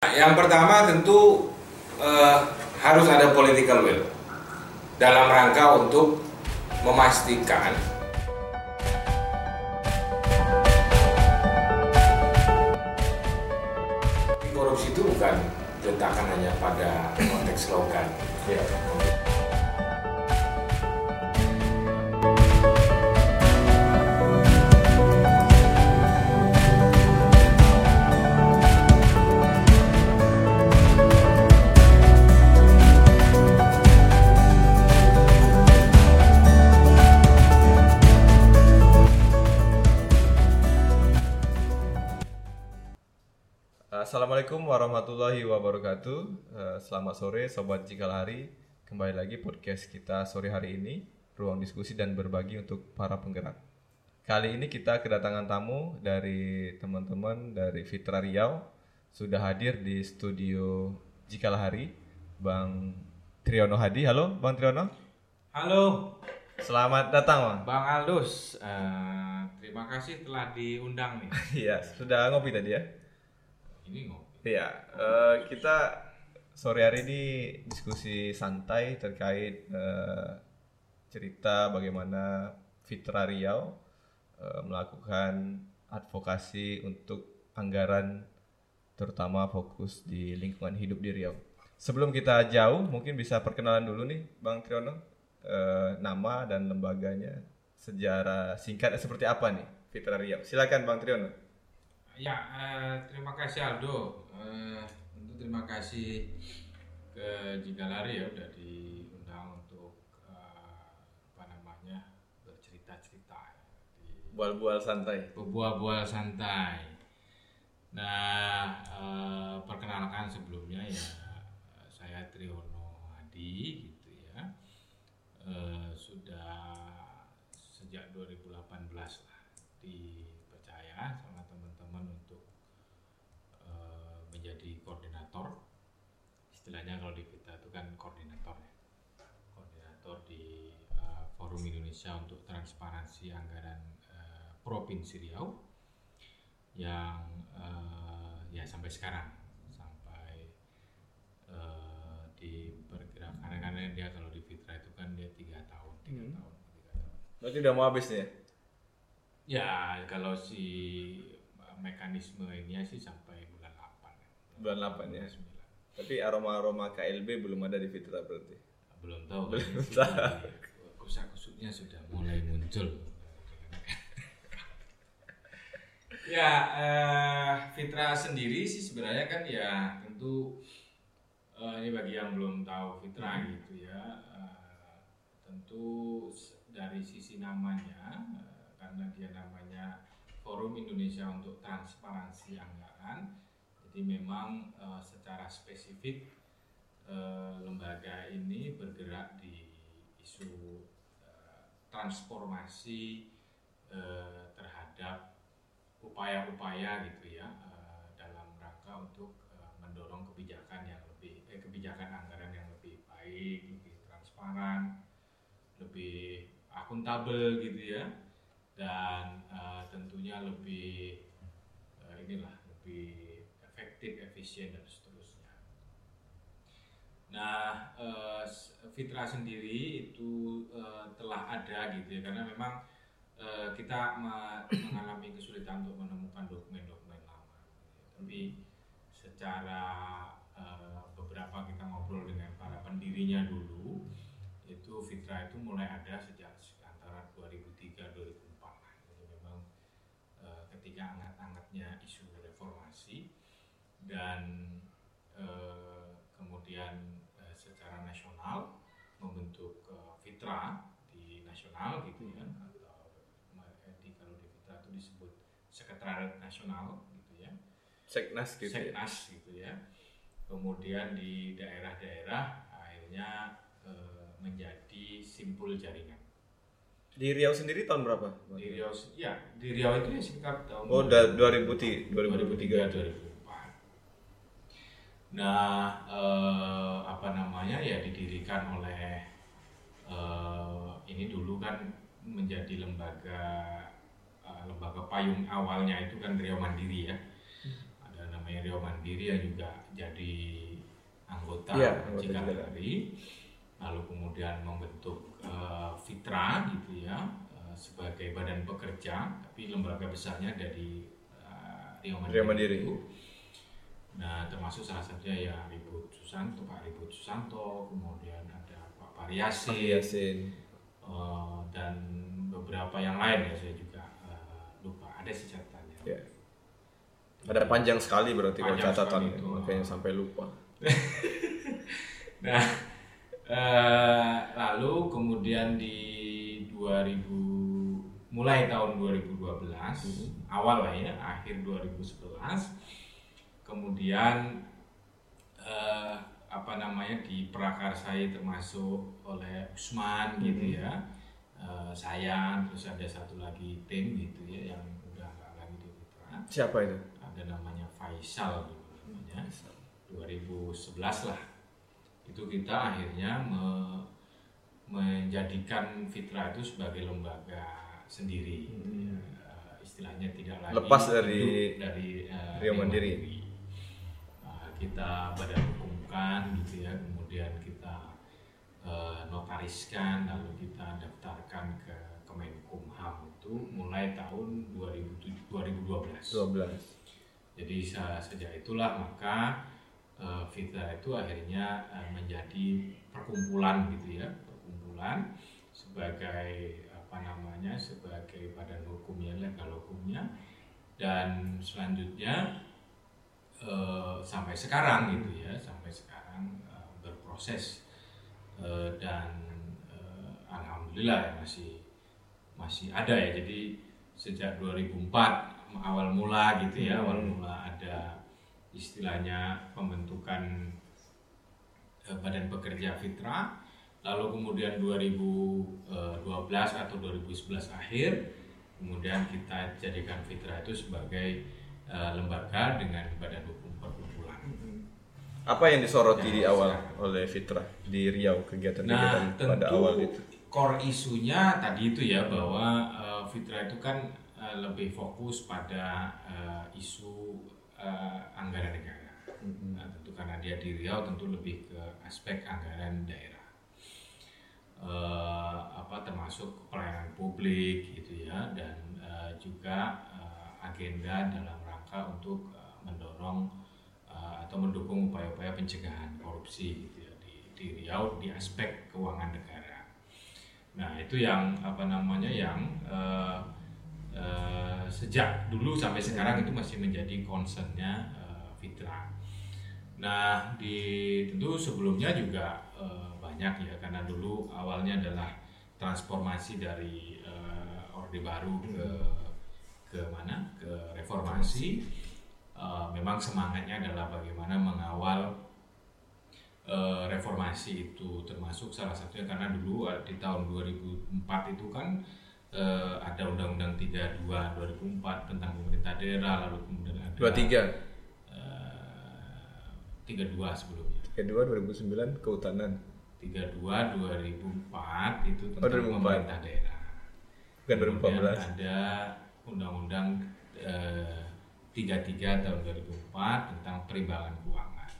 Yang pertama tentu eh, harus ada political will dalam rangka untuk memastikan korupsi itu bukan letakkan hanya pada konteks slogan. Assalamualaikum warahmatullahi wabarakatuh. Eh, Selamat sore Sobat Cikalari. Kembali lagi podcast kita sore hari ini, ruang diskusi dan berbagi untuk para penggerak. Kali ini kita kedatangan tamu dari teman-teman dari Fitra Riau. Sudah hadir di studio Cikalahari, Bang Triono Hadi. Halo Bang Triono. Halo, Selamat datang Bang. Bang Aldus. Eh, terima kasih telah diundang nih. Iya, sudah ngopi tadi ya? Ini. Iya, eh, kita sore hari ini diskusi santai terkait eh, cerita bagaimana Fitra Riau eh, melakukan advokasi untuk anggaran terutama fokus di lingkungan hidup di Riau. Sebelum kita jauh, mungkin bisa perkenalan dulu nih, Bang Triono, eh, nama dan lembaganya, sejarah singkatnya seperti apa nih Fitra Riau. Silakan Bang Triono. Ya, eh, terima kasih Aldo. Eh, tentu terima kasih ke Jigalari ya udah diundang untuk eh, apa namanya bercerita-cerita ya, di Bual-bual santai. buah-buah santai. Nah, eh, perkenalkan sebelumnya ya saya Triono Hadi gitu ya. Eh, sudah sejak 2018 lah dipercaya sama teman-teman untuk eh, menjadi koordinator. Istilahnya kalau di kita itu kan koordinator ya. Koordinator di eh, Forum Indonesia untuk Transparansi Anggaran eh, Provinsi Riau yang eh, ya sampai sekarang sampai eh, di karena dia kalau di Fitra itu kan dia tiga tahun tiga Hmm. tahun tiga tahun Berarti udah mau habis nih ya? ya kalau si mekanisme ini sih sampai bulan 8 ya. Bulan 8 ya. 9. Tapi aroma-aroma KLB belum ada di Fitra berarti. belum tahu. Belum kan kusak kusuknya sudah mulai muncul. Ya eh, Fitra sendiri sih sebenarnya kan ya tentu eh, ini bagi yang belum tahu Fitra gitu ya eh, tentu dari sisi namanya eh, karena dia namanya Forum Indonesia untuk Transparansi Anggaran jadi memang eh, secara spesifik eh, lembaga ini bergerak di isu eh, transformasi eh, terhadap upaya-upaya gitu ya eh, dalam rangka untuk eh, mendorong kebijakan yang lebih eh, kebijakan anggaran yang lebih baik, lebih transparan, lebih akuntabel gitu ya. Dan eh, tentunya lebih eh, inilah lebih efektif, efisien dan seterusnya. Nah, eh, s- Fitra sendiri itu eh, telah ada gitu ya karena memang eh, kita me- mengalami kesulitan untuk menemukan dokumen-dokumen lama. Tapi secara beberapa kita ngobrol dengan para pendirinya dulu, itu Fitra itu mulai ada sejak antara 2003 2004 lah. Jadi memang ketika hangat-hangatnya isu reformasi dan eh, kemudian eh, secara nasional membentuk eh, Fitra di nasional gitu ya atau eh, di kalau di Fitra itu disebut sekretariat nasional gitu ya Seknas gitu ya. seknas gitu ya kemudian di daerah-daerah akhirnya eh, menjadi simpul jaringan Di Riau sendiri tahun berapa? di Riau ya di Riau itu ya sekitar tahun Oh, udah 2003, 2003. 2003 Nah, eh, apa namanya ya didirikan oleh eh, ini dulu kan menjadi lembaga eh, lembaga payung awalnya itu kan Riau Mandiri ya. Ada namanya Rio Mandiri yang juga jadi anggota juga. Hari lalu kemudian membentuk eh, Fitra gitu ya eh, sebagai badan pekerja tapi lembaga besarnya dari eh, Rio Mandiri, Rio Mandiri. itu. Nah, termasuk salah satunya ya Ribut Susanto, Pak Ribut Susanto, kemudian ada Pak Pariasin, Yasin. eh, dan beberapa yang lain ya saya juga eh, lupa ada sih catatannya. Ya. Ada panjang sekali berarti kalau Panjang catatan sekali itu. makanya sampai lupa. Nah, eh, lalu kemudian di 2000 mulai tahun 2012 awal lah ya akhir 2011 kemudian eh, apa namanya diprakarsai termasuk oleh Usman gitu ya. Eh, saya terus ada satu lagi tim gitu ya yang udah nggak lagi di Mitra. Siapa itu? ada namanya Faisal dulu namanya. 2011 lah. Itu kita akhirnya me- menjadikan Fitra itu sebagai lembaga sendiri. Ya, istilahnya tidak lagi Lepas dari hidup dari eh, Rio Mandiri. Nah, kita badan hukumkan gitu ya kemudian kita eh, notariskan lalu kita daftarkan ke Kemenkumham itu mulai tahun 2007 2012 12. jadi se- sejak itulah maka eh, Fitra itu akhirnya eh, menjadi perkumpulan gitu ya, perkumpulan sebagai apa namanya sebagai badan hukumnya legal hukumnya dan selanjutnya eh, sampai sekarang gitu ya sampai sekarang eh, berproses. Eh, dan eh, alhamdulillah ya masih masih ada ya. Jadi sejak 2004 awal mula gitu ya awal mula ada istilahnya pembentukan badan pekerja Fitra lalu kemudian 2012 atau 2011 akhir kemudian kita jadikan Fitra itu sebagai eh, lembaga dengan badan hukum perkumpulan Apa yang disoroti Ya, di awal silakan. oleh Fitra di Riau kegiatan-kegiatan Nah, pada awal itu? core isunya tadi itu ya bahwa eh, Fitra itu kan eh, lebih fokus pada eh, isu eh, anggaran negara. Nah, tentu karena dia di Riau tentu lebih ke aspek anggaran daerah. Eh, apa termasuk pelayanan publik gitu ya dan eh, juga eh, agenda dalam rangka untuk eh, mendorong eh, atau mendukung upaya-upaya pencegahan korupsi gitu ya di, di Riau di aspek keuangan negara. Nah itu yang apa namanya yang eh, eh, sejak dulu sampai sekarang itu masih menjadi concernnya eh, Fitra. Nah di tentu sebelumnya juga eh, banyak ya karena dulu awalnya adalah transformasi dari eh, Orde Baru ke ke mana ke reformasi. Eh, memang semangatnya adalah bagaimana mengawal eh, reformasi itu termasuk salah satunya karena dulu eh, di tahun 2004 itu kan eh, ada Undang-Undang 32 2004 tentang pemerintah daerah lalu kemudian ada 23. eh, 32 sebelumnya Kedua 2009 kehutanan. 32 2004 itu Oh, tentang 2004. pemerintah daerah Bukan Kemudian 2014. ada Undang-Undang eh, 33 tahun 2004 tentang perimbangan keuangan.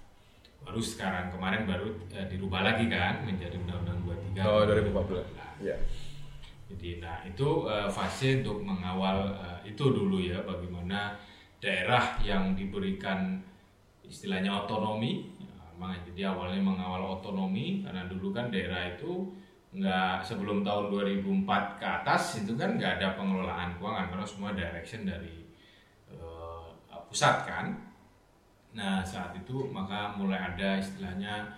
Baru sekarang kemarin baru eh, dirubah lagi kan menjadi Undang-Undang 23. Oh, tahun 2014. Ya. Jadi nah itu eh, fase untuk mengawal eh, itu dulu ya bagaimana daerah yang diberikan istilahnya otonomi. Ya, jadi awalnya mengawal otonomi karena dulu kan daerah itu nggak sebelum tahun 2004 ke atas itu kan nggak ada pengelolaan keuangan karena semua direction dari eh, pusat kan. Nah saat itu maka mulai ada istilahnya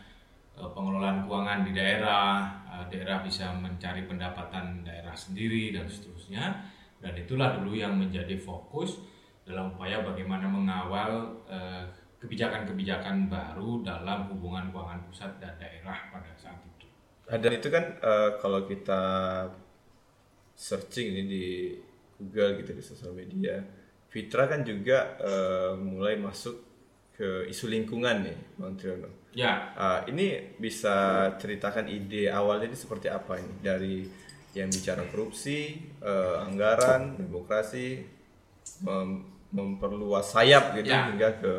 eh, pengelolaan keuangan di daerah, eh, daerah bisa mencari pendapatan daerah sendiri dan seterusnya. Dan itulah dulu yang menjadi fokus dalam upaya bagaimana mengawal kebijakan-kebijakan baru dalam hubungan keuangan pusat dan daerah pada saat itu. Nah, dan itu kan eh, kalau kita searching ini di Google gitu di sosial media, Fitra kan juga eh, mulai masuk ke isu lingkungan nih, Bang Triono. Ya, Ah, ini bisa ceritakan ide awalnya ini seperti apa ini dari yang bicara korupsi, eh, anggaran, demokrasi, mem- memperluas sayap gitu Ya. hingga ke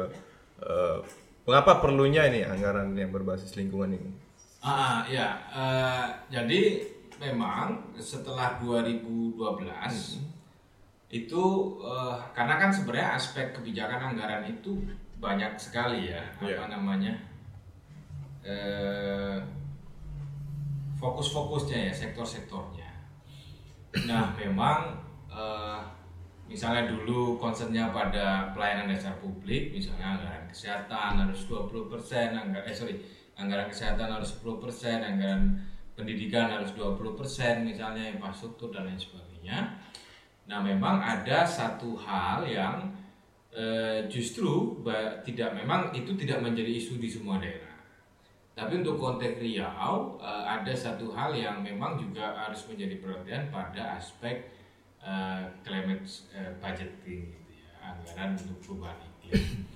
eh, mengapa perlunya ini anggaran yang berbasis lingkungan ini? Ah, ya. eh, jadi memang setelah 2012 itu eh, karena kan sebenarnya aspek kebijakan anggaran itu banyak sekali ya Iya. apa namanya eh, fokus-fokusnya ya sektor-sektornya. Nah memang eh, misalnya dulu concernnya pada pelayanan dasar publik, misalnya anggaran kesehatan harus 20 persen, anggaran eh sorry anggaran kesehatan harus 10 persen, anggaran pendidikan harus 20 persen, misalnya infrastruktur dan lain sebagainya. Nah memang ada satu hal yang eh, justru tidak memang itu tidak menjadi isu di semua daerah. Tapi untuk konteks Riau eh, ada satu hal yang memang juga harus menjadi perhatian pada aspek eh, climate budgeting gitu ya, anggaran untuk perubahan iklim.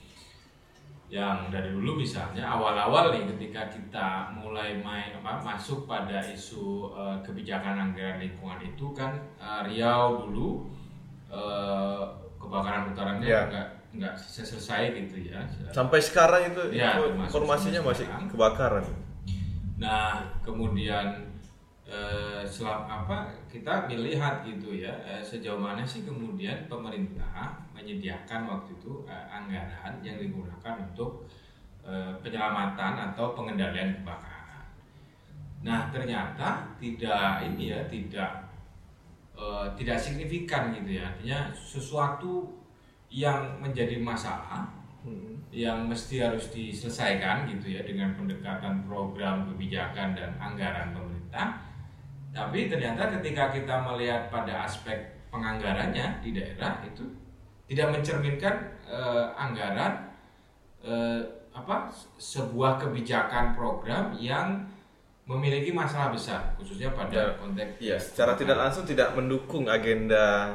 Yang dari dulu misalnya awal-awal nih ketika kita mulai main apa masuk pada isu eh, kebijakan anggaran lingkungan itu kan eh, Riau dulu eh, kebakaran hutannya Ya. nggak nggak selesai gitu ya. Sampai sekarang itu Ya, informasinya masih sekarang. kebakaran. Nah, kemudian eh, selam apa kita melihat gitu ya eh, sejauh mana sih kemudian pemerintah menyediakan waktu itu eh, anggaran yang digunakan untuk eh, penyelamatan atau pengendalian kebakaran. Nah, ternyata tidak ini ya tidak eh, tidak signifikan gitu ya artinya sesuatu yang menjadi masalah Hmm. yang mesti harus diselesaikan gitu ya dengan pendekatan program kebijakan dan anggaran pemerintah. Tapi ternyata ketika kita melihat pada aspek penganggarannya di daerah itu tidak mencerminkan eh, anggaran eh, apa sebuah kebijakan program yang memiliki masalah besar khususnya pada Ya. konteks Iya, secara tidak langsung tidak mendukung agenda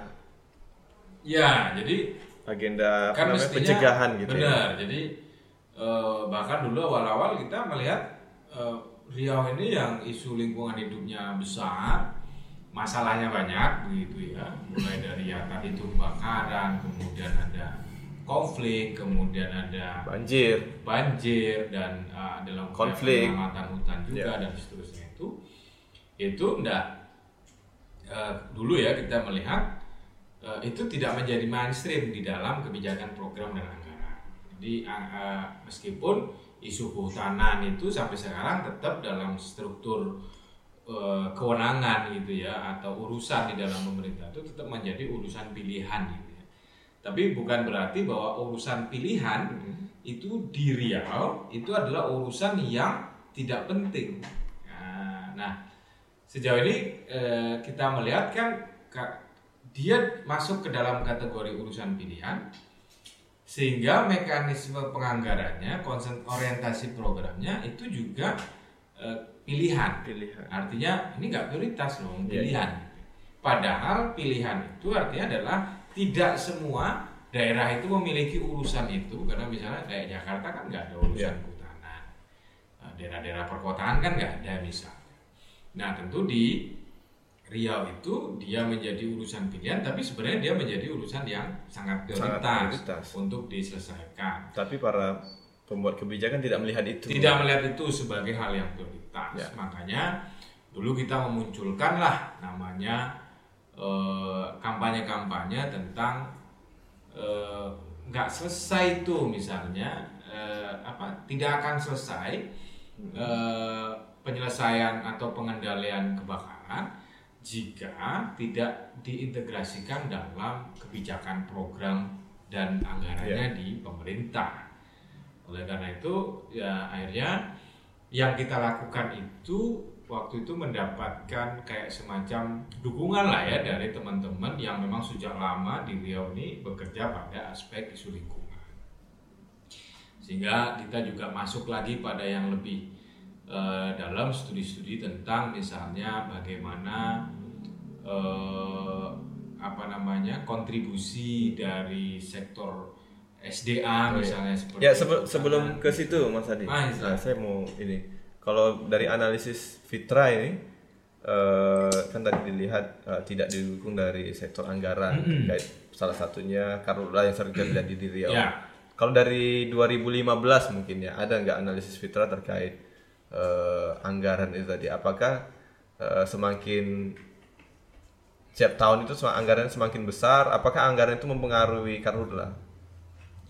ya jadi agenda kan namanya, mestinya pencegahan gitu ya. benar jadi eh, bahkan dulu awal-awal kita melihat eh, Riau ini yang isu lingkungan hidupnya besar masalahnya banyak begitu ya mulai dari ya tadi itu kebakaran kemudian ada konflik kemudian ada Banjir. banjir dan uh, dalam Konflik. penyelamatan hutan juga Ya. dan seterusnya itu itu enggak eh, dulu ya kita melihat eh, itu tidak menjadi mainstream di dalam kebijakan program dan anggaran. Jadi eh, meskipun isu kehutanan itu sampai sekarang tetap dalam struktur eh, kewenangan gitu ya atau urusan di dalam pemerintah itu tetap menjadi urusan pilihan gitu ya. Tapi bukan berarti bahwa urusan pilihan itu di Riau itu adalah urusan yang tidak penting. Nah, nah, sejauh ini eh, kita melihat kan ka- dia masuk ke dalam kategori urusan pilihan sehingga mekanisme penganggarannya, konsen orientasi programnya itu juga eh, pilihan. Pilihan. Artinya ini nggak prioritas loh, Iya. pilihan. Padahal pilihan itu artinya adalah tidak semua daerah itu memiliki urusan itu karena misalnya kayak Jakarta kan nggak ada urusan Iya. kehutanan, Nah, daerah-daerah perkotaan kan nggak ada misalnya. Nah tentu di Riau itu dia menjadi urusan pilihan, tapi sebenarnya dia menjadi urusan yang sangat Sangat prioritas, untuk diselesaikan. Tapi para pembuat kebijakan tidak melihat itu. Tidak melihat itu sebagai hal yang prioritas. Ya. Makanya dulu kita memunculkan lah namanya eh, kampanye-kampanye tentang eh, nggak selesai itu misalnya eh, apa tidak akan selesai eh, penyelesaian atau pengendalian kebakaran jika tidak diintegrasikan dalam kebijakan program dan anggarannya di pemerintah. Oleh karena itu ya akhirnya yang kita lakukan itu waktu itu mendapatkan kayak semacam dukungan lah ya dari teman-teman yang memang sejak lama di Riau ini bekerja pada aspek isu lingkungan. Sehingga kita juga masuk lagi pada yang lebih eh, dalam studi-studi tentang misalnya bagaimana eh, apa namanya kontribusi dari sektor SDA Oh, iya. misalnya seperti Ya sebe- sebelum ke situ Mas Adi, Ah, iya. nah, saya mau ini kalau dari analisis Fitra ini eh, kan tadi dilihat eh, tidak didukung dari sektor anggaran terkait salah satunya karhutla yang sering terjadi di Riau. Ya. Kalau dari 2015 mungkin ya, ada nggak analisis Fitra terkait eh, anggaran itu tadi? Apakah eh, semakin setiap tahun itu anggaran semakin besar? Apakah anggaran itu mempengaruhi karhutla?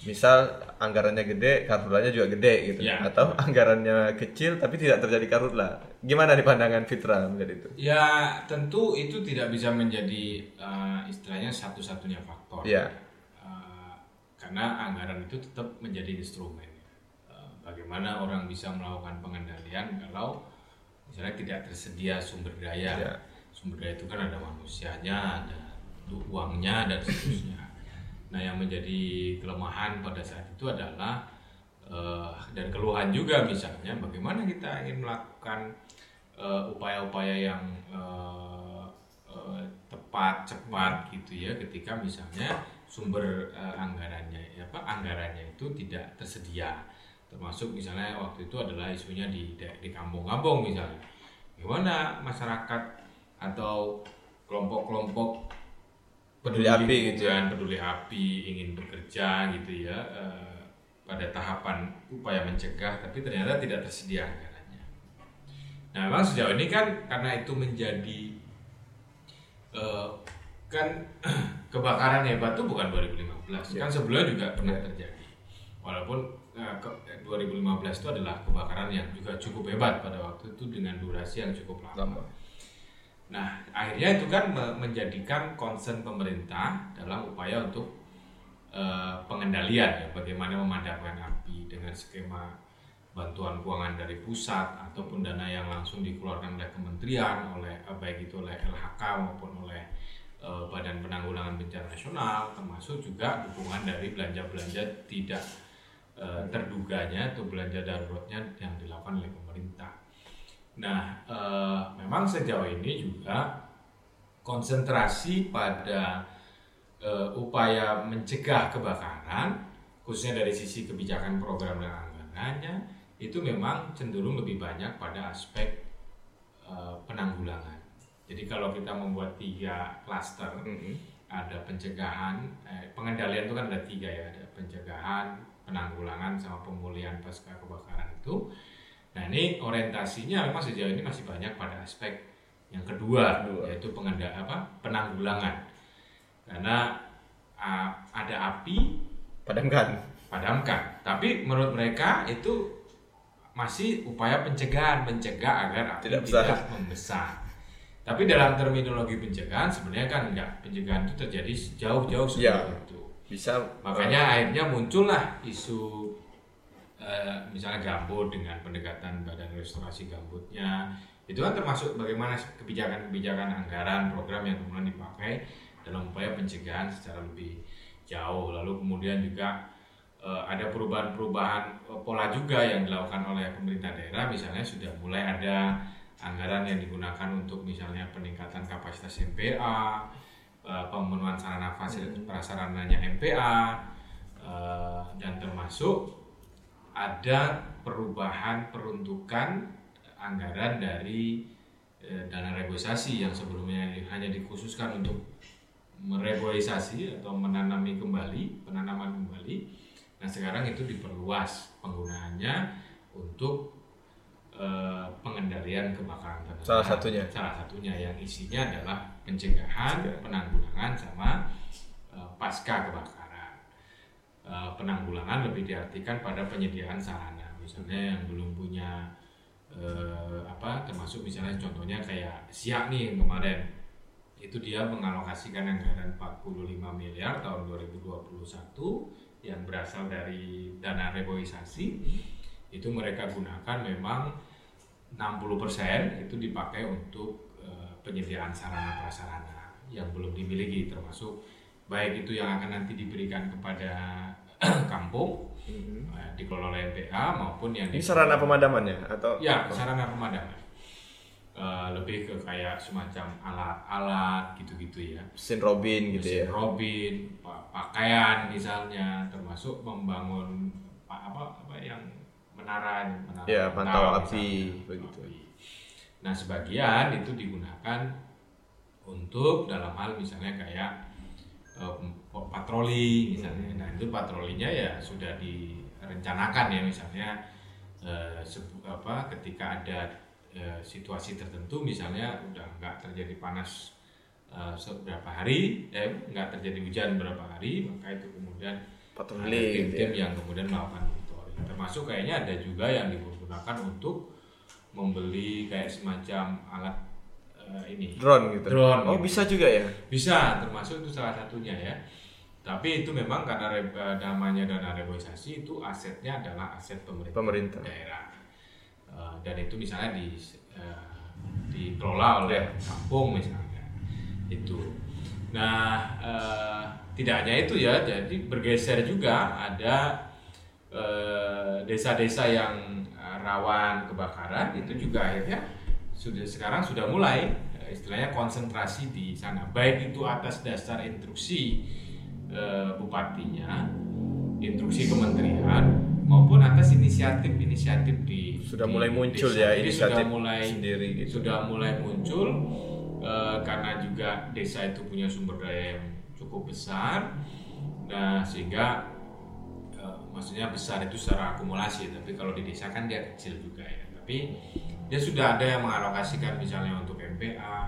Misal anggarannya gede, karhutlanya juga gede gitu, Ya. atau anggarannya kecil tapi tidak terjadi karhutla. Gimana di pandangan Fitra melihat itu? Ya tentu itu tidak bisa menjadi eh, istilahnya satu-satunya faktor. Eh, karena anggaran itu tetap menjadi instrumen. Bagaimana orang bisa melakukan pengendalian kalau misalnya tidak tersedia sumber daya. Iya. Sumber daya itu kan ada manusianya, ada uangnya dan seterusnya. Nah yang menjadi kelemahan pada saat itu adalah eh, dan keluhan juga misalnya bagaimana kita ingin melakukan eh, upaya-upaya yang eh, eh, tepat cepat gitu ya ketika misalnya sumber eh, anggarannya ya apa anggarannya itu tidak tersedia termasuk misalnya waktu itu adalah isunya di di kampung-kampung misalnya gimana masyarakat atau kelompok-kelompok Peduli api gitu ya. peduli api ingin bekerja gitu ya eh, pada tahapan upaya mencegah tapi ternyata tidak tersedia anggarannya. Nah, memang sejauh ini kan karena itu menjadi eh, kan kebakaran hebat itu bukan 2015 kan sebelumnya juga pernah terjadi. Walaupun eh, ke- eh, 2015 itu adalah kebakaran yang juga cukup hebat pada waktu itu dengan durasi yang cukup lama. Lama. Nah, akhirnya itu kan me- menjadikan concern pemerintah dalam upaya untuk eh, pengendalian ya, bagaimana memadamkan api dengan skema bantuan keuangan dari pusat ataupun dana yang langsung dikeluarkan oleh kementerian, oleh eh, baik itu oleh LHK maupun oleh eh, Badan Penanggulangan Bencana Nasional, termasuk juga dukungan dari belanja-belanja tidak eh, terduganya atau belanja daruratnya yang dilakukan oleh pemerintah. Nah, eh, memang sejauh ini juga konsentrasi pada eh, upaya mencegah kebakaran, khususnya dari sisi kebijakan program dan anggarannya, itu memang cenderung lebih banyak pada aspek eh, penanggulangan. Jadi kalau kita membuat tiga klaster, ada pencegahan, eh, pengendalian itu kan ada tiga ya, ada pencegahan, penanggulangan, sama pemulihan pasca kebakaran itu. Nah ini orientasinya memang sejauh ini masih banyak pada aspek yang kedua, Kedua. yaitu pengenda apa penanggulangan. Karena ah, ada api Padamkan. padamkan, tapi menurut mereka itu masih upaya pencegahan, mencegah agar api Tidak tidak, besar. membesar. Tapi dalam terminologi pencegahan sebenarnya kan enggak, pencegahan itu terjadi jauh-jauh sebelum Ya. itu. Bisa Makanya akhirnya muncullah isu eh, misalnya gambut dengan pendekatan badan restorasi gambutnya. Itu kan termasuk bagaimana kebijakan-kebijakan anggaran program yang kemudian dipakai dalam upaya pencegahan secara lebih jauh. Lalu kemudian juga eh, ada perubahan-perubahan pola juga yang dilakukan oleh pemerintah daerah. Misalnya sudah mulai ada anggaran yang digunakan untuk misalnya peningkatan kapasitas MPA, eh, pemenuhan sarana fasilitas prasarananya MPA, eh, dan termasuk ada perubahan peruntukan anggaran dari eh, dana reboisasi yang sebelumnya hanya dikhususkan untuk mereboisasi atau menanami kembali, penanaman kembali. Nah sekarang itu diperluas penggunaannya untuk eh, pengendalian kebakaran tanah. Salah satunya. Salah satunya yang isinya adalah pencegahan, Pencegahan. penanggulangan sama eh, pasca kebakaran. Eh, penanggulangan lebih diartikan pada penyediaan sarana, misalnya yang belum punya eh, apa, termasuk misalnya contohnya kayak Siak nih yang kemarin itu dia mengalokasikan anggaran 45 miliar tahun 2021 yang berasal dari dana reboisasi itu mereka gunakan memang 60% itu dipakai untuk penyediaan sarana prasarana yang belum dimiliki termasuk baik itu yang akan nanti diberikan kepada kampung eh, dikelola oleh MPA maupun yang Ini di- sarana pemadamannya atau Ya, sarana pemadaman. Eh, lebih ke kayak semacam alat-alat gitu-gitu ya. mesin Robin gitu ya. Mesin Robin, pa- pakaian misalnya, termasuk membangun pa- apa apa yang menara, menara Ya, pantau api, misalnya, begitu. api. Nah, sebagian itu digunakan untuk dalam hal misalnya kayak uh, patroli misalnya. Nah itu patrolinya ya sudah direncanakan ya misalnya uh, apa ketika ada uh, situasi tertentu misalnya udah nggak terjadi panas uh, beberapa hari, eh nggak terjadi hujan beberapa hari, maka itu kemudian patroli ada tim-tim gitu ya. yang kemudian melakukan monitoring. Termasuk kayaknya ada juga yang digunakan untuk membeli kayak semacam alat uh, ini drone gitu. Drone, Oh, gitu. bisa juga ya. bisa termasuk itu salah satunya ya. Tapi itu memang karena re- eh, namanya dana reboisasi itu asetnya adalah aset pemerintah, Pemerintah. daerah Eh, dan itu misalnya di eh, dikelola oleh kampung misalnya itu. Nah eh, tidak hanya itu ya, jadi bergeser juga ada eh, desa-desa yang eh, rawan kebakaran itu juga akhirnya sudah sekarang sudah mulai eh, istilahnya konsentrasi di sana baik itu atas dasar instruksi eh, bupatinya instruksi kementerian maupun atas inisiatif-inisiatif di Sudah di mulai muncul desa. ya inisiatif sudah mulai sendiri gitu. sudah mulai muncul eh, karena juga desa itu punya sumber daya yang cukup besar nah sehingga eh, maksudnya besar itu secara akumulasi tapi kalau di desa kan dia kecil juga ya tapi dia sudah ada yang mengalokasikan misalnya untuk MPA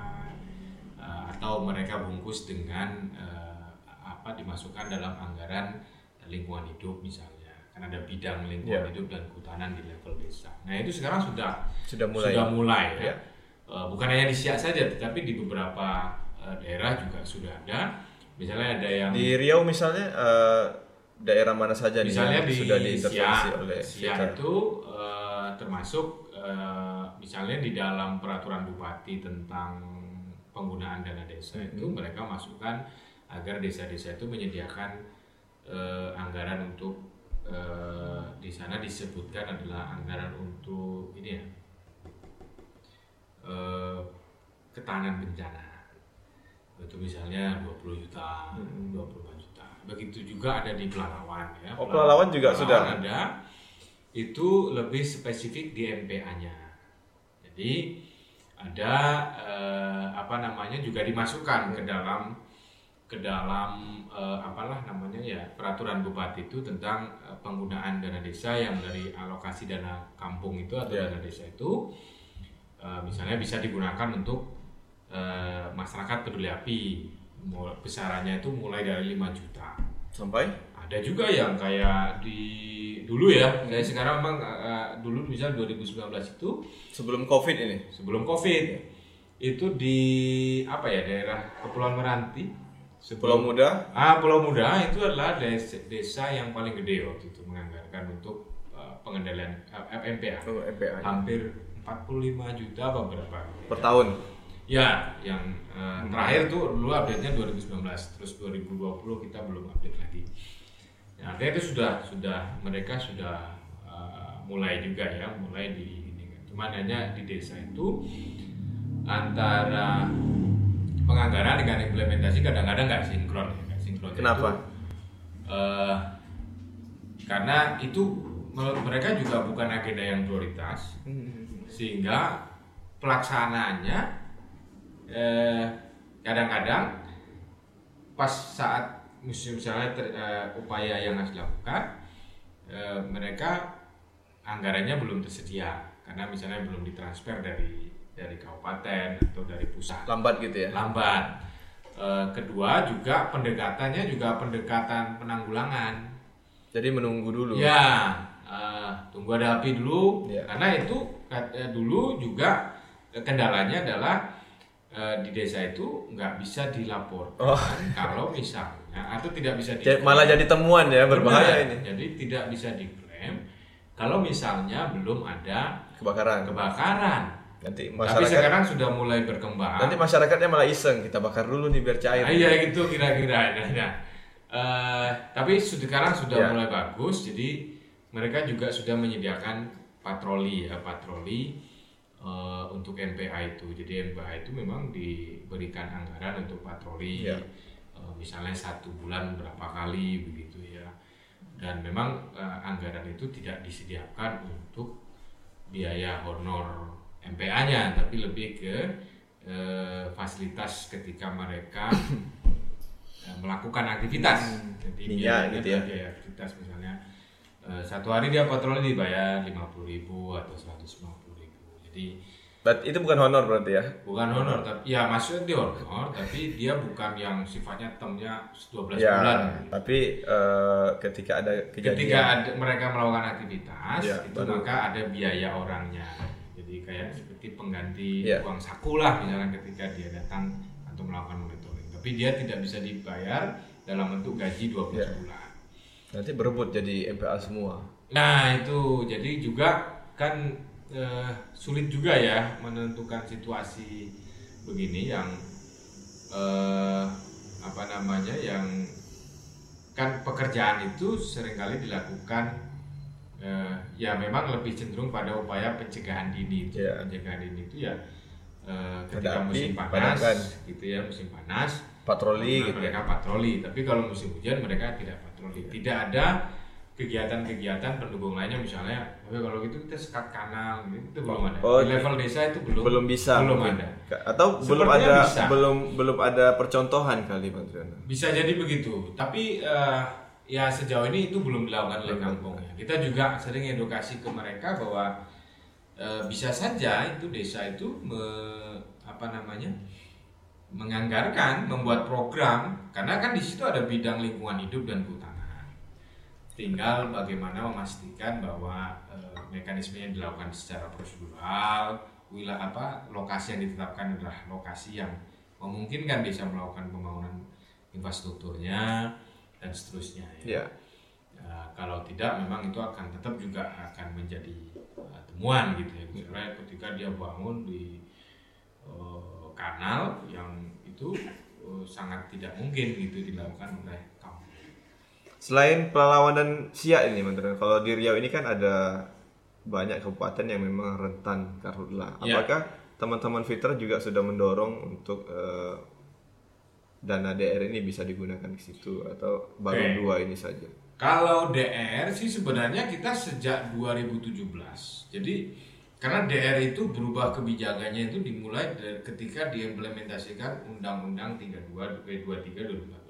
eh, atau mereka bungkus dengan eh, apa dimasukkan dalam anggaran lingkungan hidup misalnya kan ada bidang lingkungan Ya. hidup dan kehutanan di level desa nah itu sekarang sudah Sudah mulai. sudah mulai ya. Ya. Eh, bukan hanya di Siak saja tetapi di beberapa daerah juga sudah ada misalnya ada yang Di Riau misalnya eh, daerah mana saja nih misalnya yang di sudah diintervensi oleh Fitra? itu eh, termasuk eh, misalnya di dalam peraturan bupati tentang penggunaan dana desa Hmm. itu mereka masukkan agar desa-desa itu menyediakan eh, anggaran untuk eh, di sana disebutkan adalah anggaran untuk ini ya eh, ketahanan bencana itu misalnya 20 juta, Hmm. 25 juta. Begitu juga ada di Pelalawan ya. Oh, Pelalawan juga sudah? ada. Itu lebih spesifik di MPA-nya. Jadi ada eh, apa namanya juga dimasukkan ke dalam ke dalam eh, apalah namanya ya peraturan bupati itu tentang eh, penggunaan dana desa yang dari alokasi dana kampung itu atau Ya. dana desa itu eh, misalnya bisa digunakan untuk eh, masyarakat peduli api besarannya itu mulai dari 5 juta. Sampai? Ada juga yang kayak di dulu ya kayak sekarang memang eh, dulu misal 2019 itu sebelum Covid ini. sebelum covid. Itu di apa ya daerah Kepulauan Meranti. Pulau sebelum Muda? Ah Pulau Muda itu adalah desa, desa yang paling gede waktu itu menganggarkan untuk eh, pengendalian eh, MPA oh, MPA hampir 45 juta apa berapa. Per tahun. Ya, yang eh, terakhir tuh dulu update-nya 2019, terus 2020 kita belum update lagi. Ya, artinya itu sudah sudah mereka sudah eh, mulai juga ya, mulai di ini. Cuman hanya di desa itu antara penganggaran dengan implementasi kadang-kadang nggak sinkron, ya, nggak sinkron. Kenapa? Itu, eh, karena itu menurut mereka juga bukan agenda yang prioritas sehingga pelaksanaannya eh, kadang-kadang pas saat musim misalnya ter- eh, upaya yang harus dilakukan eh, mereka anggarannya belum tersedia karena misalnya belum ditransfer dari dari kabupaten atau dari pusat Lambat gitu ya. lambat. Eh, kedua juga pendekatannya juga pendekatan penanggulangan Jadi menunggu dulu. Ya, eh, tunggu ada api dulu. Ya. Karena itu eh, dulu juga kendalanya adalah eh, di desa itu nggak bisa dilaporkan Oh. kalau misalnya atau tidak bisa diklaim. malah jadi temuan ya berbahaya Benar. ini. Jadi tidak bisa diklaim kalau misalnya belum ada Kebakaran. kebakaran. Nanti Tapi masyarakat sekarang sudah mulai berkembang. nanti masyarakatnya malah iseng kita bakar dulu nih biar cair. Ah, iya gitu kira-kira. Nah, nah. Eh, tapi sekarang sudah Ya. mulai bagus, jadi mereka juga sudah menyediakan patroli ya patroli eh, untuk MPA itu. Jadi MPA itu memang diberikan anggaran untuk patroli, Ya. Eh, misalnya satu bulan berapa kali begitu ya. Dan memang eh, anggaran itu tidak disediakan untuk biaya honor MPA-nya, tapi lebih ke eh, fasilitas ketika mereka melakukan aktivitas. Jadi biayanya gitu ya. biaya aktivitas misalnya satu hari dia patroli dibayar 50.000 ribu atau 150.000 ribu. Jadi Berarti itu bukan honor berarti ya? bukan honor tapi ya maksudnya dia honor tapi dia bukan yang sifatnya termnya 12 Ya, bulan. tapi eh, ketika ada kejadian Ketika ada, mereka melakukan aktivitas Ya, itu baru- maka ada biaya orangnya. Jadi kayak seperti pengganti Ya. uang saku lah misalnya ketika dia datang untuk melakukan monitoring. Tapi dia tidak bisa dibayar dalam bentuk gaji 12 Ya. bulan. nanti berebut jadi MPA semua. Nah itu jadi juga kan eh, sulit juga ya menentukan situasi begini yang eh, apa namanya yang kan pekerjaan itu sering kali dilakukan eh, ya memang lebih cenderung pada upaya pencegahan dini itu Ya. pencegahan dini itu ya eh, ketika musim panas padamkan. gitu ya musim panas Patroli Nah, gitu. mereka patroli tapi kalau musim hujan mereka tidak patroli tidak ada kegiatan-kegiatan pendukung lainnya misalnya "Oke, kalau gitu kita sekat kanal gitu. Itu belum ada. Oh, di level desa itu belum belum bisa. belum mungkin. ada. Atau belum Sepertinya ada bisa. belum belum ada percontohan kali Bang Triana. bisa jadi begitu. Tapi eh, ya sejauh ini itu belum dilakukan oleh kampung. Kita juga sering edukasi ke mereka bahwa eh, bisa saja itu desa itu me- apa namanya menganggarkan membuat program. Karena kan di situ ada bidang lingkungan hidup dan kehutanan tinggal bagaimana memastikan bahwa eh, mekanisme yang dilakukan secara prosedural wilayah apa lokasi yang ditetapkan adalah lokasi yang memungkinkan desa melakukan pembangunan infrastrukturnya dan seterusnya ya. Ya. Ya, kalau tidak memang itu akan tetap juga akan menjadi uh, temuan gitu ya misalnya ketika dia bangun di uh, kanal yang itu uh, sangat tidak mungkin gitu dilakukan oleh Selain Pelalawan dan Siak ini Triana, kalau di Riau ini kan ada banyak kabupaten yang memang rentan karhutlah. Ya. Apakah teman-teman Fitra juga sudah mendorong untuk eh, dana DR ini bisa digunakan di situ atau baru Oke. dua ini saja? Kalau DR sih sebenarnya kita sejak 2017. Jadi karena DR itu berubah kebijakannya itu dimulai dari ketika diimplementasikan Undang-Undang 32 eh, 23 2014.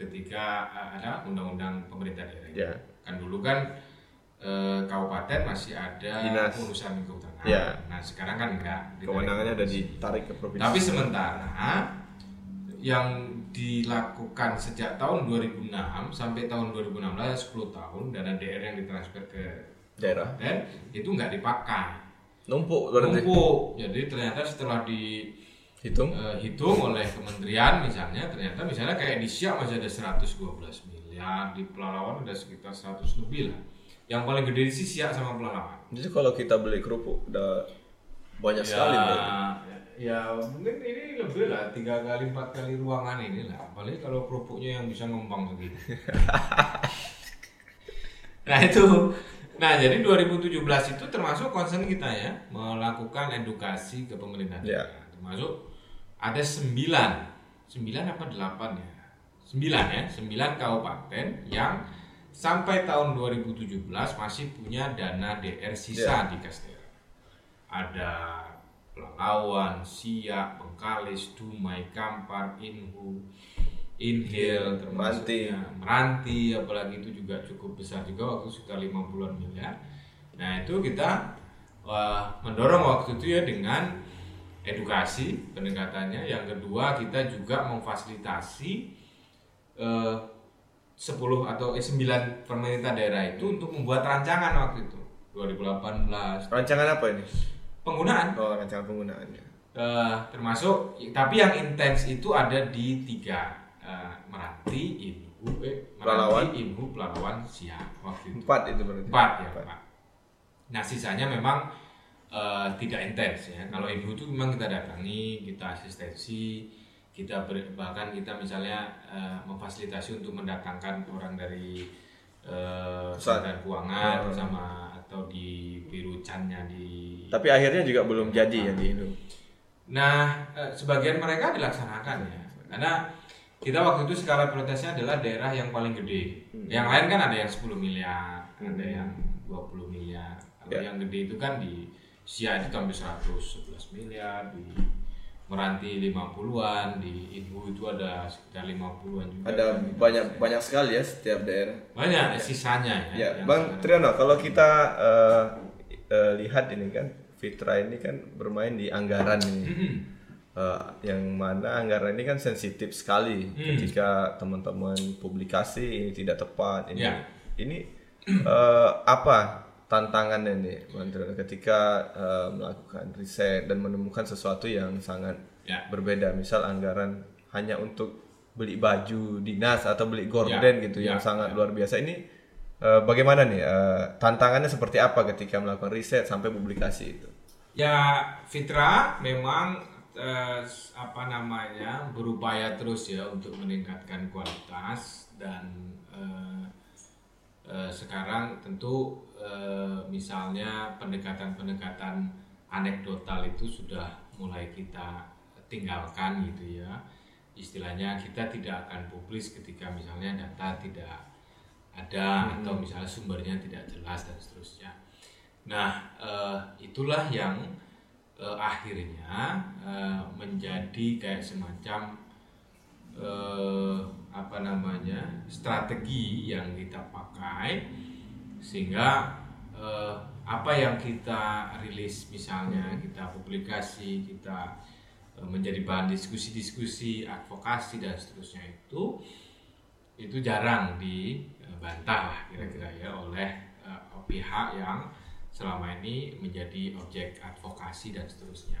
Ketika eh, ada Undang-Undang Pemerintah Daerah. Ya. Kan dulu kan eh, kabupaten masih ada Dinas. urusan kehutanan. Ya. Nah, sekarang kan enggak. Kewenangannya ada ditarik ke provinsi. Tapi sementara yang dilakukan sejak tahun 2006 sampai tahun 2016 10 tahun dana DR yang ditransfer ke Daerah. kabupaten itu nggak dipakai numpuk berarti. numpuk jadi ternyata setelah dihitung Hitung. oleh kementerian misalnya ternyata misalnya kayak di Siak masih ada 112 miliar di Pelalawan ada sekitar 100 lebih lah yang paling gede sih Siak sama Pelalawan Jadi kalau kita beli kerupuk udah banyak sekali berarti. ya, ya mungkin ini lebih lah tiga kali empat kali ruangan ini lah apalagi kalau kerupuknya yang bisa numpang segitu nah itu nah jadi 2017 itu termasuk concern kita ya melakukan edukasi ke pemerintah Ya. daerah. Termasuk ada sembilan. Sembilan apa delapan ya? Sembilan ya sembilan kabupaten yang sampai tahun 2017 masih punya dana DR sisa di kas daerah ada Pelalawan, Siak, Bengkalis, Dumai, Kampar, Inhu, Inhil, termasuknya Meranti, apalagi itu juga cukup besar juga waktu sekitar 50-an miliar. Nah itu kita wah, mendorong waktu itu ya dengan edukasi pendekatannya. Yang kedua kita juga memfasilitasi eh, 10 atau eh, 9 pemerintah daerah itu untuk membuat rancangan waktu itu 2018 Rancangan apa ini? penggunaan Oh, rancangan penggunaannya. Eh, termasuk tapi yang intens itu ada di tiga eh, Meranti, Inhu, eh. Meranti, Inhu, Pelalawan, Siak waktu itu. Empat itu berarti. Empat ya, Pak. Nah, sisanya memang eh, tidak intens ya. Kalau Inhu itu memang kita datangi, kita asistensi, kita ber- bahkan kita misalnya eh, memfasilitasi untuk mendatangkan orang dari Pusat. Kementerian Keuangan Hmm. sama atau di biru cannya di Tapi akhirnya juga belum jadi ya di Indo. Nah, sebagian mereka dilaksanakan ya. Karena kita waktu itu skala prioritasnya adalah daerah yang paling gede. Yang lain kan ada yang 10 miliar, ada yang 20 miliar. Kalau Ya. yang gede itu kan di Sia itu hampir 111 miliar, di Meranti 50-an, di Ibu itu ada sekitar 50-an juga. Ada banyak banyak sekali ya setiap daerah. Banyak sisanya ya. Ya, Bang sekarang. Triano, kalau kita eh, eh, lihat ini kan Fitra ini kan bermain di anggaran ini. Eh, yang mana anggaran ini kan sensitif sekali Hmm. ketika teman-teman publikasi ini tidak tepat ini Ya. ini eh, apa tantangannya nih Bang Triano ketika eh, melakukan riset dan menemukan sesuatu yang sangat Ya. berbeda misal anggaran hanya untuk beli baju dinas atau beli gorden Ya. gitu Ya. yang sangat luar biasa ini eh, bagaimana nih eh, tantangannya seperti apa ketika melakukan riset sampai publikasi itu Ya, Fitra memang eh, apa namanya berupaya terus ya untuk meningkatkan kualitas dan eh, eh, sekarang tentu eh, misalnya pendekatan-pendekatan anekdotal itu sudah mulai kita tinggalkan gitu ya. Istilahnya kita tidak akan publis ketika misalnya data tidak ada atau misalnya sumbernya tidak jelas dan seterusnya. Nah, eh, itulah yang eh, akhirnya eh, menjadi kayak semacam eh, apa namanya strategi yang kita pakai sehingga eh, apa yang kita rilis misalnya kita publikasi kita eh, menjadi bahan diskusi-diskusi advokasi dan seterusnya itu itu jarang dibantah lah kira-kira ya oleh eh, pihak yang selama ini menjadi objek advokasi dan seterusnya.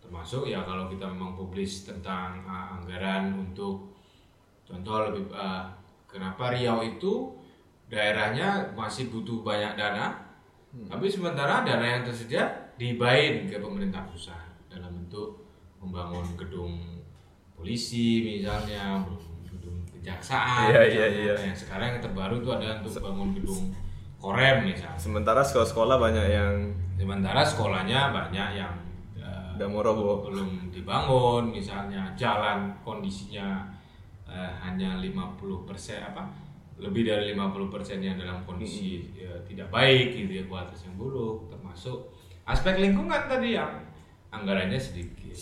Termasuk ya kalau kita memang publis tentang uh, anggaran untuk contoh lebih uh, kenapa Riau itu daerahnya masih butuh banyak dana tapi sementara dana yang tersedia dibain ke pemerintah pusat dalam bentuk membangun gedung polisi misalnya gedung kejaksaan Iya, iya, iya. Nah, yang sekarang yang terbaru itu ada untuk bangun gedung korem misalnya. Sementara sekolah-sekolah banyak yang sementara sekolahnya banyak yang eh, udah mau roboh belum dibangun misalnya jalan kondisinya eh, hanya 50% apa lebih dari 50% yang dalam kondisi eh, tidak baik gitu ya kualitas yang buruk termasuk aspek lingkungan tadi yang anggarannya sedikit.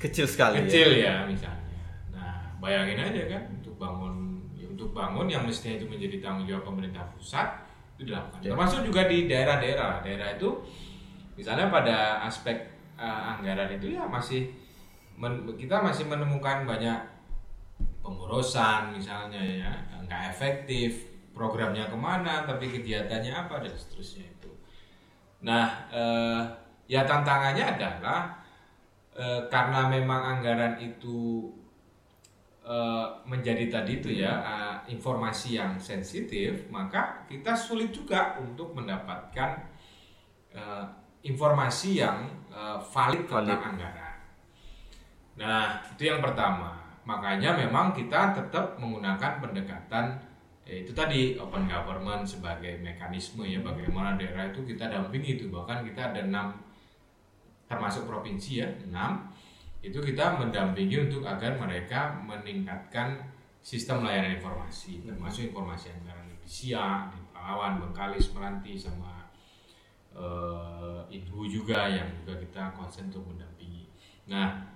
Kecil sekali kecil ya. ya misalnya. Nah bayangin aja kan untuk bangun ya, untuk bangun yang mestinya itu menjadi tanggung jawab pemerintah pusat itu dilakukan. Ya. termasuk juga di daerah-daerah. Daerah itu misalnya pada aspek eh, anggaran itu ya masih men- kita masih menemukan banyak pemborosan misalnya ya nggak efektif programnya ke mana tapi kegiatannya apa dan seterusnya itu nah eh, ya tantangannya adalah eh, karena memang anggaran itu eh, menjadi tadi itu ya eh, informasi yang sensitif maka kita sulit juga untuk mendapatkan eh, informasi yang eh, valid tentang Valid. anggaran Nah, itu yang pertama. Makanya memang kita tetap menggunakan pendekatan ya itu tadi open government sebagai mekanisme ya bagaimana daerah itu kita dampingi itu bahkan kita ada enam termasuk provinsi ya enam itu kita mendampingi untuk agar mereka meningkatkan sistem layanan informasi termasuk informasi anggaran di Siak, di Palawan, Bengkalis, Meranti sama eh, Ibu juga yang juga kita konsen untuk mendampingi. Nah,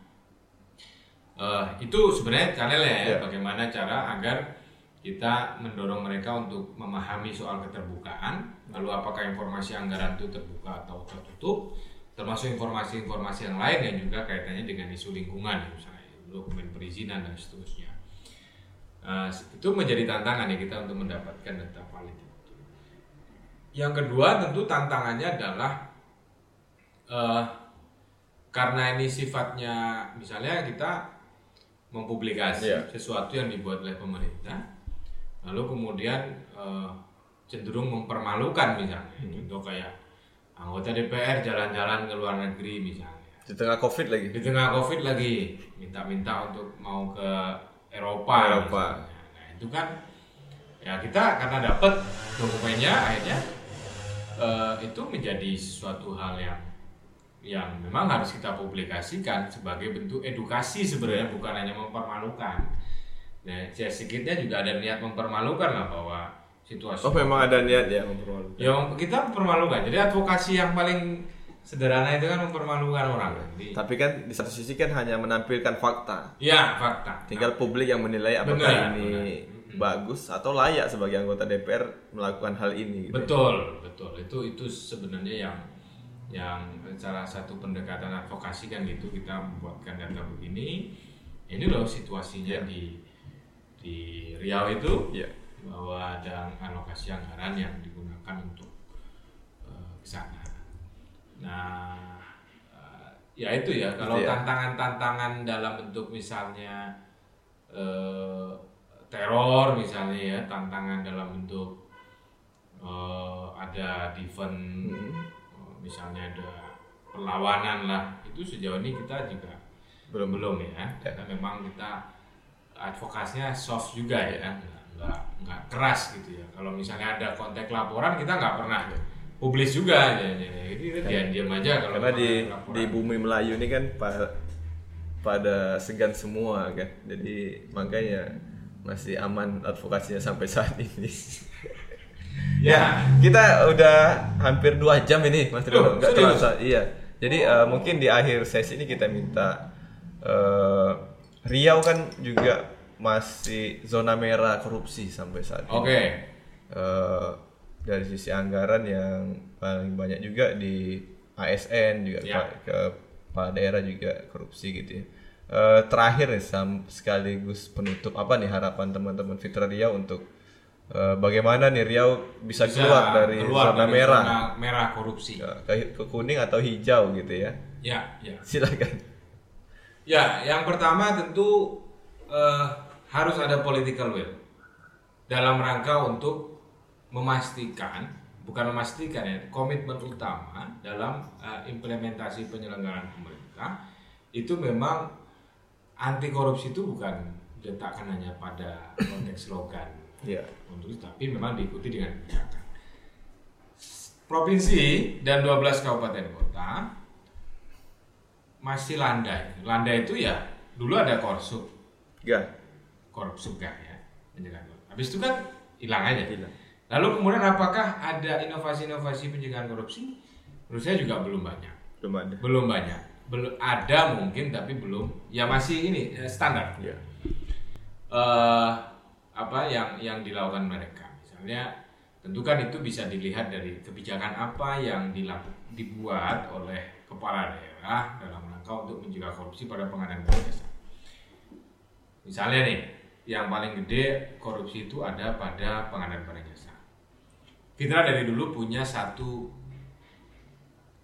Eh, itu sebenarnya channelnya ya, Ya. bagaimana cara agar kita mendorong mereka untuk memahami soal keterbukaan, lalu apakah informasi anggaran itu terbuka atau tertutup, termasuk informasi-informasi yang lain yang juga kaitannya dengan isu lingkungan, misalnya dokumen perizinan dan seterusnya. Eh, itu menjadi tantangan ya kita untuk mendapatkan data valid. Yang kedua tentu tantangannya adalah eh, karena ini sifatnya misalnya kita mempublikasi Iya. sesuatu yang dibuat oleh pemerintah lalu kemudian eh, cenderung mempermalukan misalnya contoh kayak anggota DPR jalan-jalan ke luar negeri misalnya di tengah covid lagi di tengah covid lagi minta-minta untuk mau ke Eropa, Eropa. misalnya. nah itu kan ya kita karena dapat dokumennya akhirnya eh, itu menjadi sesuatu hal yang yang memang harus kita publikasikan sebagai bentuk edukasi sebenarnya bukan hanya mempermalukan. Nah, ya sedikitnya juga ada niat mempermalukan lah bahwa situasi oh memang ada niat ya mempermalukan Ya kita mempermalukan. Jadi advokasi yang paling sederhana itu kan mempermalukan orang. Jadi, Tapi kan di satu sisi kan hanya menampilkan fakta. ya fakta. Tinggal publik yang menilai apakah Benar, ini bagus atau layak sebagai anggota DPR melakukan hal ini. gitu. Betul, betul. Itu itu sebenarnya yang yang salah satu pendekatan advokasi kan gitu kita membuatkan data begini. Ini loh situasinya di di Riau itu Iya. bahwa ada alokasi anggaran yang digunakan untuk eh, ke sana. Nah, eh, ya itu ya kalau ya. tantangan-tantangan dalam bentuk misalnya eh, teror misalnya ya, tantangan dalam bentuk eh, ada event Hmm. Misalnya ada perlawanan lah, itu sejauh ini kita juga Belum belum ya, karena memang kita advokasinya soft juga ya, nggak nggak, keras gitu ya. Kalau misalnya ada konteks laporan kita nggak pernah publis juga ya, ya. Jadi kita diam-diam aja kalau Karena di laporan. di bumi Melayu ini kan pa- pada segan semua kan. Jadi makanya masih aman advokasinya sampai saat ini. Ya Kita udah hampir dua jam ini Mas Rino, Loh, nggak serius? terasa. Iya. Jadi eh, mungkin di akhir sesi ini kita minta eh, Riau kan juga masih zona merah korupsi sampai saat ini. oke Eh, dari sisi anggaran yang paling banyak juga di ASN juga Ya. Ke kepala daerah juga korupsi gitu ya. Eh, terakhir nih sam- sekaligus penutup apa nih harapan teman-teman Fitra Riau untuk bagaimana nih Riau bisa, Bisa keluar dari keluar zona dari merah? zona merah korupsi. Ya, ke, ke kuning atau hijau gitu ya? Ya ya. Silakan. Ya, yang pertama tentu eh, harus ada political will dalam rangka untuk memastikan, bukan memastikan ya, komitmen utama dalam eh, implementasi penyelenggaraan pemerintah itu memang anti korupsi itu bukan diletakkan hanya pada konteks slogan ya untuk tapi memang diikuti dengan kebijakan. Provinsi dan 12 kabupaten kota masih landai. Landai itu ya dulu ada korsup, Gak korupsup gak ya, pencegahan korupsi. Habis itu kan hilang aja. Hilang. Lalu kemudian apakah ada inovasi-inovasi pencegahan korupsi? Menurut saya juga belum banyak. belum ada Belum banyak. Belum ada mungkin tapi belum ya masih ini eh, standar ya eh apa yang yang dilakukan mereka. Misalnya tentu kan itu bisa dilihat dari kebijakan apa yang dilakukan dibuat oleh kepala daerah dalam rangka untuk mencegah korupsi pada pengadaan barang jasa. Misalnya nih, yang paling gede korupsi itu ada pada pengadaan barang jasa. Fitra dari dulu punya satu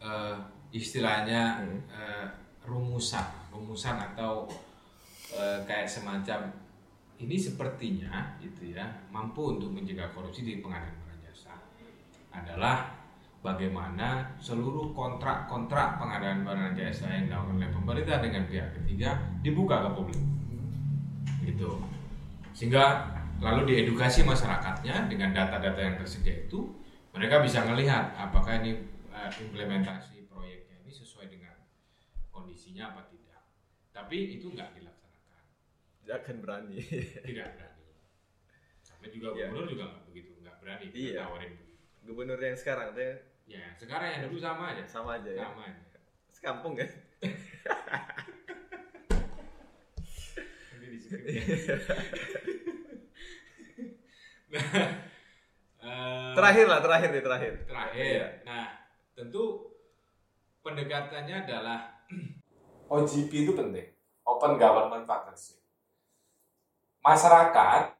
eh, istilahnya eh, rumusan, rumusan atau eh, kayak semacam ini sepertinya gitu ya mampu untuk mencegah korupsi di pengadaan barang jasa adalah bagaimana seluruh kontrak-kontrak pengadaan barang jasa yang dilakukan oleh pemerintah dengan pihak ketiga dibuka ke publik. Gitu. Sehingga lalu diedukasi masyarakatnya dengan data-data yang tersedia itu mereka bisa melihat apakah ini eh, implementasi proyeknya ini sesuai dengan kondisinya apa tidak. Tapi itu nggak Tidak akan berani tidak berani sampai juga Iya. gubernur juga nggak begitu nggak berani Iya. tawarin begitu gubernur yang sekarang teh ya sekarang yang dulu sama aja sama aja ya sama aja sekampung kan Nanti ya. nah, eh, terakhir lah terakhir nih terakhir terakhir. Iya. Nah, tentu pendekatannya adalah OGP itu penting, Open Government Partnership. Masyarakat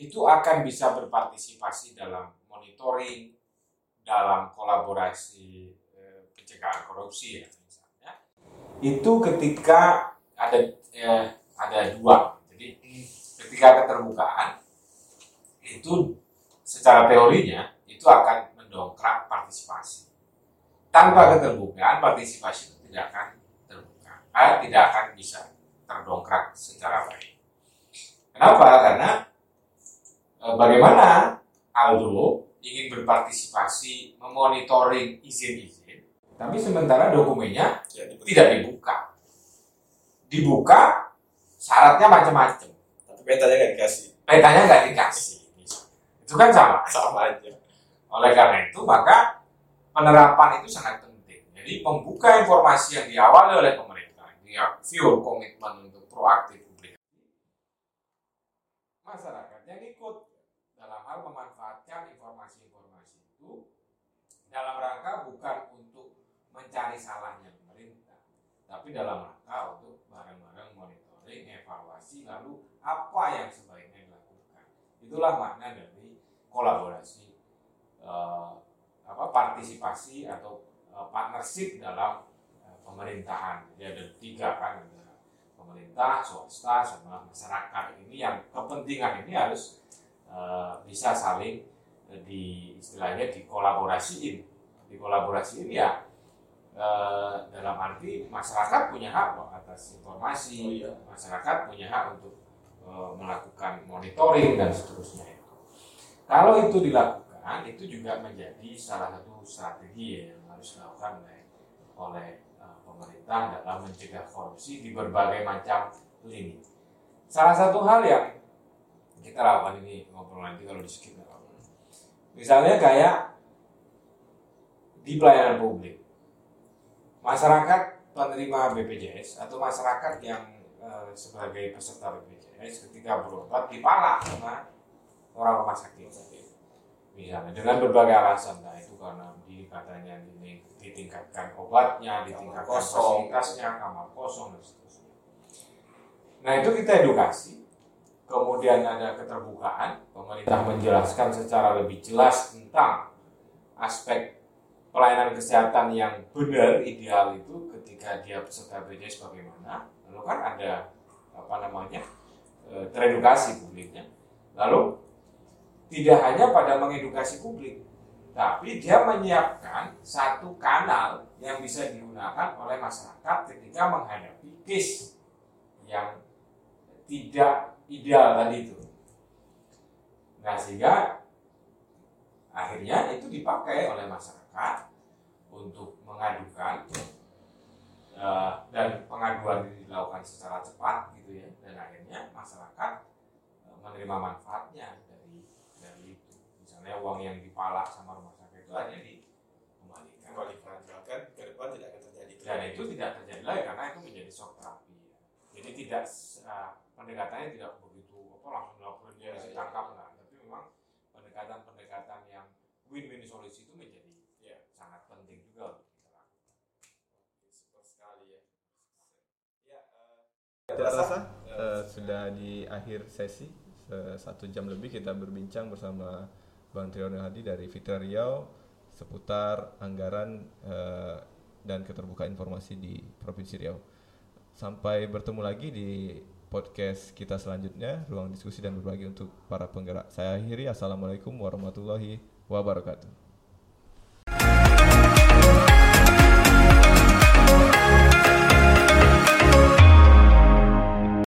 itu akan bisa berpartisipasi dalam monitoring, dalam kolaborasi eh, pencegahan korupsi ya misalnya. Itu ketika ada eh, ada dua. Jadi ketika keterbukaan itu secara teorinya itu akan mendongkrak partisipasi. Tanpa keterbukaan partisipasi tidak akan terbuka, eh, tidak akan bisa terdongkrak secara baik. Kenapa? Karena eh, bagaimana Aldo ingin berpartisipasi memonitoring izin-izin, tapi sementara dokumennya tidak dibuka. Dibuka, syaratnya macam-macam. tapi petanya nggak dikasih Petanya nggak dikasih. Itu kan sama. sama aja Oleh karena itu, maka penerapan itu sangat penting. Ya, Jadi membuka informasi yang diawali oleh pemerintah, ini ya pure komitmen untuk proaktif. Masyarakat yang ikut dalam hal memanfaatkan informasi-informasi itu dalam rangka bukan untuk mencari salahnya pemerintah, tapi dalam rangka untuk bareng-bareng monitoring, evaluasi, lalu apa yang sebaiknya dilakukan. Itulah makna dari kolaborasi eh, apa partisipasi atau eh, partnership dalam eh, pemerintahan. Jadi ada tiga kan ada pemerintah, swasta, sama masyarakat. Ini yang kepentingan ini harus eh, bisa saling eh, di istilahnya dikolaborasiin. Dikolaborasiin ya eh, dalam arti masyarakat punya hak atas informasi, Oh, iya. masyarakat punya hak untuk melakukan monitoring dan seterusnya itu. Kalau itu dilakukan, itu juga menjadi salah satu strategi yang harus dilakukan oleh oleh eh, pemerintah dalam mencegah korupsi di berbagai macam lini. Salah satu hal yang kita lakukan ini ngobrol nanti kalau di skip. Misalnya kayak di pelayanan publik, masyarakat penerima BPJS atau masyarakat yang eh, sebagai peserta BPJS ketika berobat dipalak sama orang rumah sakit misalnya dengan berbagai alasan. Nah itu karena di katanya ini ditingkatkan obatnya ditingkatkan kosong. fasilitasnya kamar kosong dan seterusnya. Nah itu kita edukasi. Kemudian ada keterbukaan. Pemerintah menjelaskan secara lebih jelas tentang aspek pelayanan kesehatan yang benar ideal itu ketika dia peserta BPJS bagaimana lalu kan ada apa namanya eh, teredukasi publiknya. Lalu tidak hanya pada mengedukasi publik, tapi dia menyiapkan satu kanal yang bisa digunakan oleh masyarakat ketika menghadapi case yang tidak ideal tadi itu. Nah, sehingga akhirnya itu dipakai oleh masyarakat untuk mengadukan eh, dan pengaduan dilakukan secara cepat gitu ya dan akhirnya masyarakat eh, menerima manfaatnya misalnya uang yang dipalak sama rumah sakit itu hanya dikembalikan. kembalikan bahkan ke depan tidak akan terjadi. Dan itu tidak terjadi lagi karena itu menjadi shock terapi ya. jadi tidak eh, pendekatannya tidak begitu apa langsung dilaporin dia Ya, ditangkap enggak tapi memang pendekatan-pendekatan yang win-win solusi itu menjadi Ya. sangat penting juga untuk kita lakukan. Super sekali ya. Ya Ya, eh, terasa eh, sudah di akhir sesi. Se- satu jam lebih kita berbincang bersama Bang Triyono Hadi dari Fitra Riau seputar anggaran eh, dan keterbukaan informasi di Provinsi Riau. Sampai bertemu lagi di podcast kita selanjutnya, ruang diskusi dan berbagi untuk para penggerak. Saya akhiri, Assalamualaikum warahmatullahi wabarakatuh.